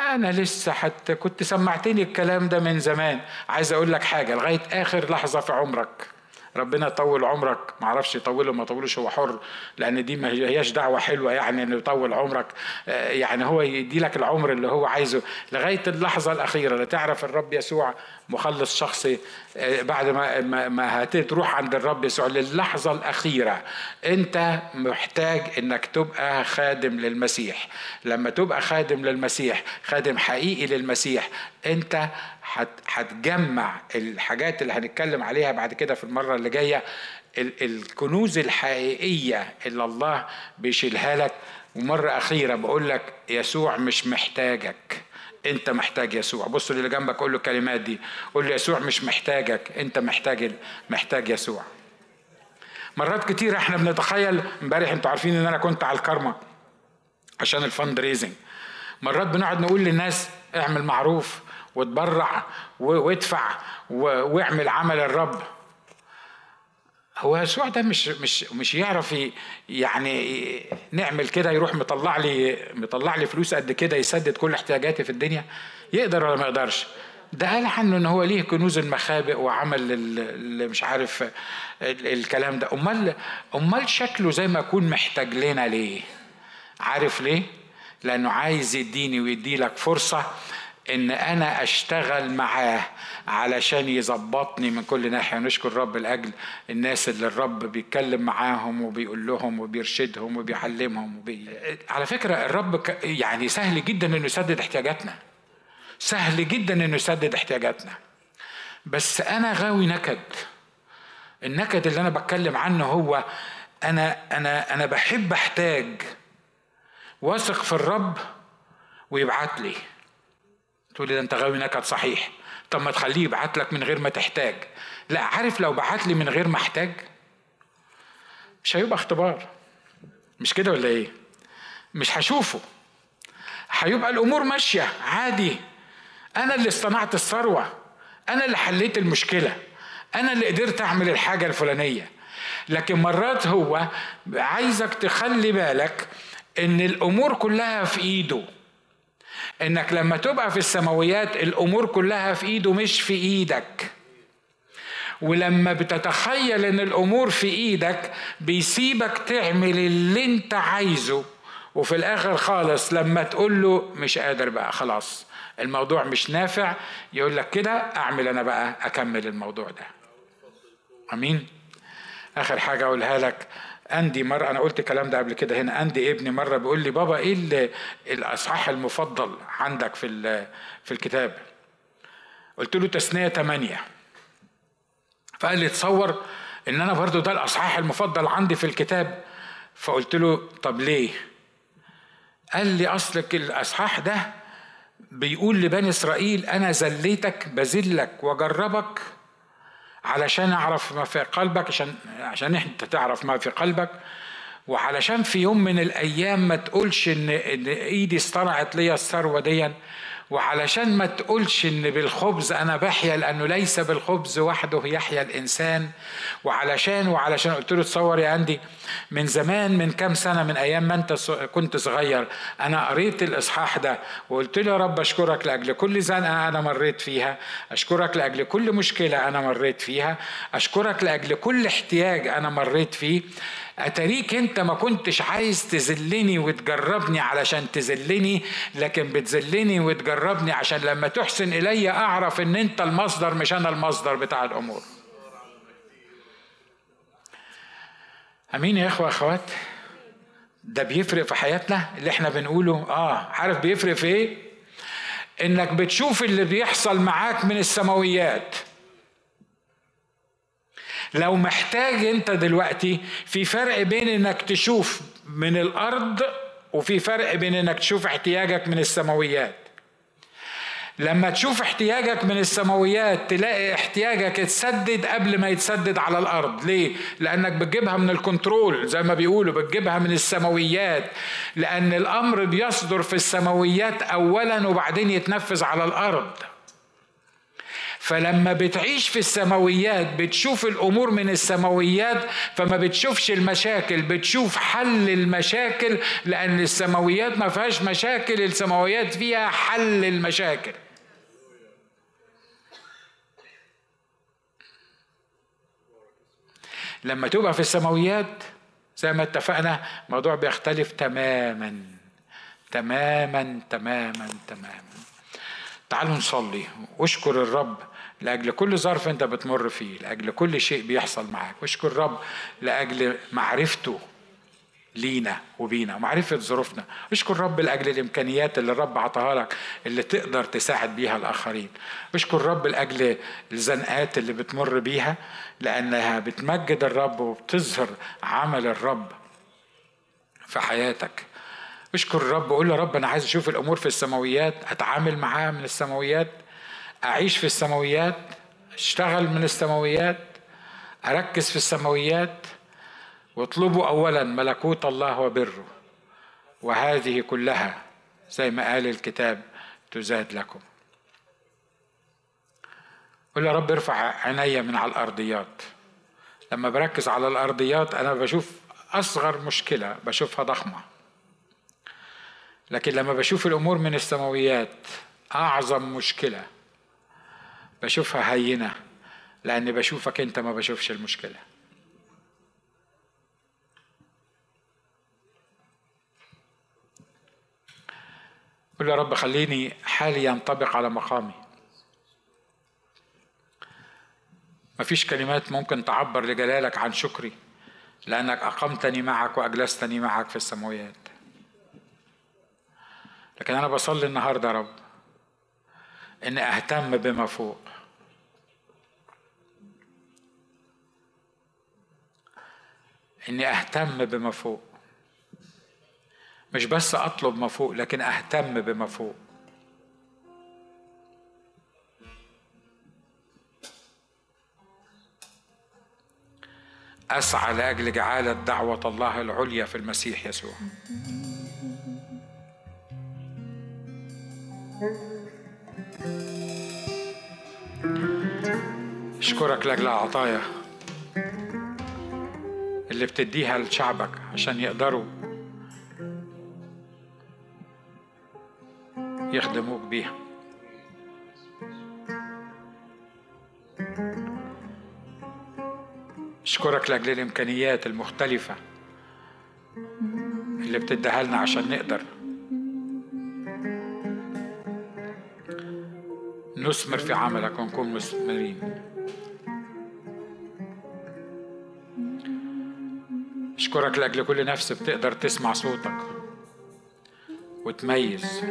أنا لسه حتى كنت سمعتني الكلام ده من زمان. عايز أقول لك حاجة لغاية آخر لحظة في عمرك. ربنا يطول عمرك. ما أعرفش يطوله ما يطولوش هو حر لأن دي ما هياش دعوة حلوة يعني إنه يطول عمرك. آه، يعني هو يدي لك العمر اللي هو عايزه. لغاية اللحظة الأخيرة لتعرف الرب يسوع مخلص شخصي آه، بعد ما ما هتروح عند الرب يسوع. للحظة الأخيرة أنت محتاج إنك تبقى خادم للمسيح. لما تبقى خادم للمسيح خادم حقيقي للمسيح أنت هتجمع الحاجات اللي هنتكلم عليها بعد كده في المرة اللي جاية. الكنوز الحقيقية اللي الله بيشيلها لك. ومرة أخيرة بقول لك يسوع مش محتاجك. أنت محتاج يسوع. بص اللي جنبك قول له الكلمات دي. قول له يسوع مش محتاجك. أنت محتاج محتاج يسوع. مرات كتير إحنا بنتخيل. امبارح أنتوا عارفين إن أنا كنت على الكرمة عشان الفند ريزنج. مرات بنقعد نقول للناس اعمل معروف. وتبرع وادفع واعمل عمل الرب. هو يسوع ده مش مش مش يعرف يعني نعمل كده يروح مطلع لي مطلع لي فلوس قد كده يسدد كل احتياجاتي في الدنيا. يقدر ولا ما يقدرش؟ ده قال عنه إن هو ليه كنوز المخابئ وعمل اللي مش عارف الكلام ده. امال أمال شكله زي ما يكون محتاج لنا ليه؟ عارف ليه؟ لأنه عايز يديني ويدي لك فرصة إن أنا أشتغل معاه علشان يظبطني من كل ناحية. نشكر الرب لاجل الناس اللي الرب بيتكلم معاهم وبيقول لهم وبيرشدهم وبيعلمهم وبي... على فكرة الرب يعني سهل جدا إنه يسدد احتياجاتنا. سهل جدا إنه يسدد احتياجاتنا. بس أنا غاوي نكد. النكد اللي أنا بتكلم عنه هو أنا أنا أنا بحب أحتاج واثق في الرب ويبعت لي. تقول لي ده انت غاوي نكد صحيح. طب ما تخليه يبعت لك من غير ما تحتاج. لا عارف لو بعت لي من غير ما احتاج؟ مش هيبقى اختبار. مش كده ولا إيه؟ مش هشوفه. هيبقى الأمور ماشية عادي. أنا اللي اصطنعت الثروة. أنا اللي حليت المشكلة. أنا اللي قدرت أعمل الحاجة الفلانية. لكن مرات هو عايزك تخلي بالك إن الأمور كلها في إيده. إنك لما تبقى في السماويات الأمور كلها في إيده مش في إيدك. ولما بتتخيل إن الأمور في إيدك بيسيبك تعمل اللي أنت عايزه. وفي الآخر خالص لما تقول له مش قادر بقى خلاص الموضوع مش نافع يقول لك كده أعمل أنا بقى أكمل الموضوع ده. آمين. آخر حاجة أقولها لك اندي مرة أنا قلت الكلام ده قبل كده هنا اندي ابني مرة بيقول لي بابا إيه الأصحاح المفضل عندك في في الكتاب؟ قلت له تثنيه ثمانية فقال لي تصور إن أنا برضو ده الأصحاح المفضل عندي في الكتاب. فقلت له طب ليه؟ قال لي أصلك الأصحاح ده بيقول لبني إسرائيل أنا زليتك بذلك واجربك علشان أعرف ما في قلبك عشان عشان أنت تعرف ما في قلبك. وعلشان في يوم من الأيام ما تقولش ان, إيدي اصطنعت ليا الثروة دي وعلشان ما تقولش إن بالخبز أنا بحيا لأنه ليس بالخبز وحده يحيا الإنسان. وعلشان وعلشان قلت له تصور يا عندي من زمان من كام سنة من أيام ما أنت كنت صغير أنا قريت الإصحاح ده وقلت له يا رب أشكرك لأجل كل زنقة أنا مريت فيها أشكرك لأجل كل مشكلة أنا مريت فيها أشكرك لأجل كل احتياج أنا مريت فيه. اتاريك انت ما كنتش عايز تذلني وتجربني علشان تذلني لكن بتذلني وتجربني عشان لما تحسن إلي أعرف إن أنت المصدر مش أنا المصدر بتاع الأمور. أمين يا إخوة أخوات؟ ده بيفرق في حياتنا اللي إحنا بنقوله. آه عارف بيفرق في إيه؟ إنك بتشوف اللي بيحصل معاك من السماويات. لو محتاج انت دلوقتي في فرق بين انك تشوف من الأرض وفي فرق بين انك تشوف احتياجك من السماويات. لما تشوف احتياجك من السماويات تلاقي احتياجك يتسدد قبل ما يتسدد على الأرض. ليه؟ لأنك بتجيبها من الكنترول زي ما بيقولوا بتجيبها من السماويات. لأن الأمر بيصدر في السماويات اولا وبعدين يتنفذ على الأرض. فلما بتعيش في السماويات بتشوف الأمور من السماويات فما بتشوفش المشاكل بتشوف حل المشاكل لأن السماويات ما فيهاش مشاكل السماويات فيها حل المشاكل. لما تبقى في السماويات زي ما اتفقنا الموضوع بيختلف تماما تماما تماما تماما. تعالوا نصلي. واشكر الرب لأجل كل ظرف أنت بتمر فيه لأجل كل شيء بيحصل معاك. واشكر الرب لأجل معرفته لينا وبينا ومعرفة ظروفنا. اشكر رب لأجل الإمكانيات اللي الرب عطاها لك اللي تقدر تساعد بيها الآخرين. اشكر رب لأجل الزنقات اللي بتمر بيها لأنها بتمجد الرب وبتظهر عمل الرب في حياتك. اشكر الرب قول له رب أنا عايز أشوف الأمور في السماويات أتعامل معاها من السماويات. أعيش في السماويات أشتغل من السماويات أركز في السماويات واطلبوا اولا ملكوت الله وبره. وهذه كلها زي ما قال الكتاب تزاد لكم. قل يا رب ارفع عيني من على الأرضيات. لما بركز على الأرضيات أنا بشوف أصغر مشكلة بشوفها ضخمة. لكن لما بشوف الأمور من السماويات أعظم مشكلة بشوفها هينة لاني بشوفك أنت ما بشوفش المشكلة. قل يا رب خليني حالي ينطبق على مقامي. مفيش كلمات ممكن تعبر لجلالك عن شكري لأنك أقمتني معك وأجلستني معك في السماويات. لكن أنا بصلي النهاردة يا رب. إني أهتم بما فوق. إني أهتم بما فوق. مش بس أطلب ما فوق لكن أهتم بما فوق. أسعى لأجل جعاله دعوه الله العليا في المسيح يسوع. اشكرك لاجل العطايا اللي بتديها لشعبك عشان يقدروا يخدموك بيها. أشكرك لأجل الإمكانيات المختلفة اللي بتديها لنا عشان نقدر نثمر في عملك ونكون مثمرين. أشكرك لأجل كل نفس بتقدر تسمع صوتك وتميز.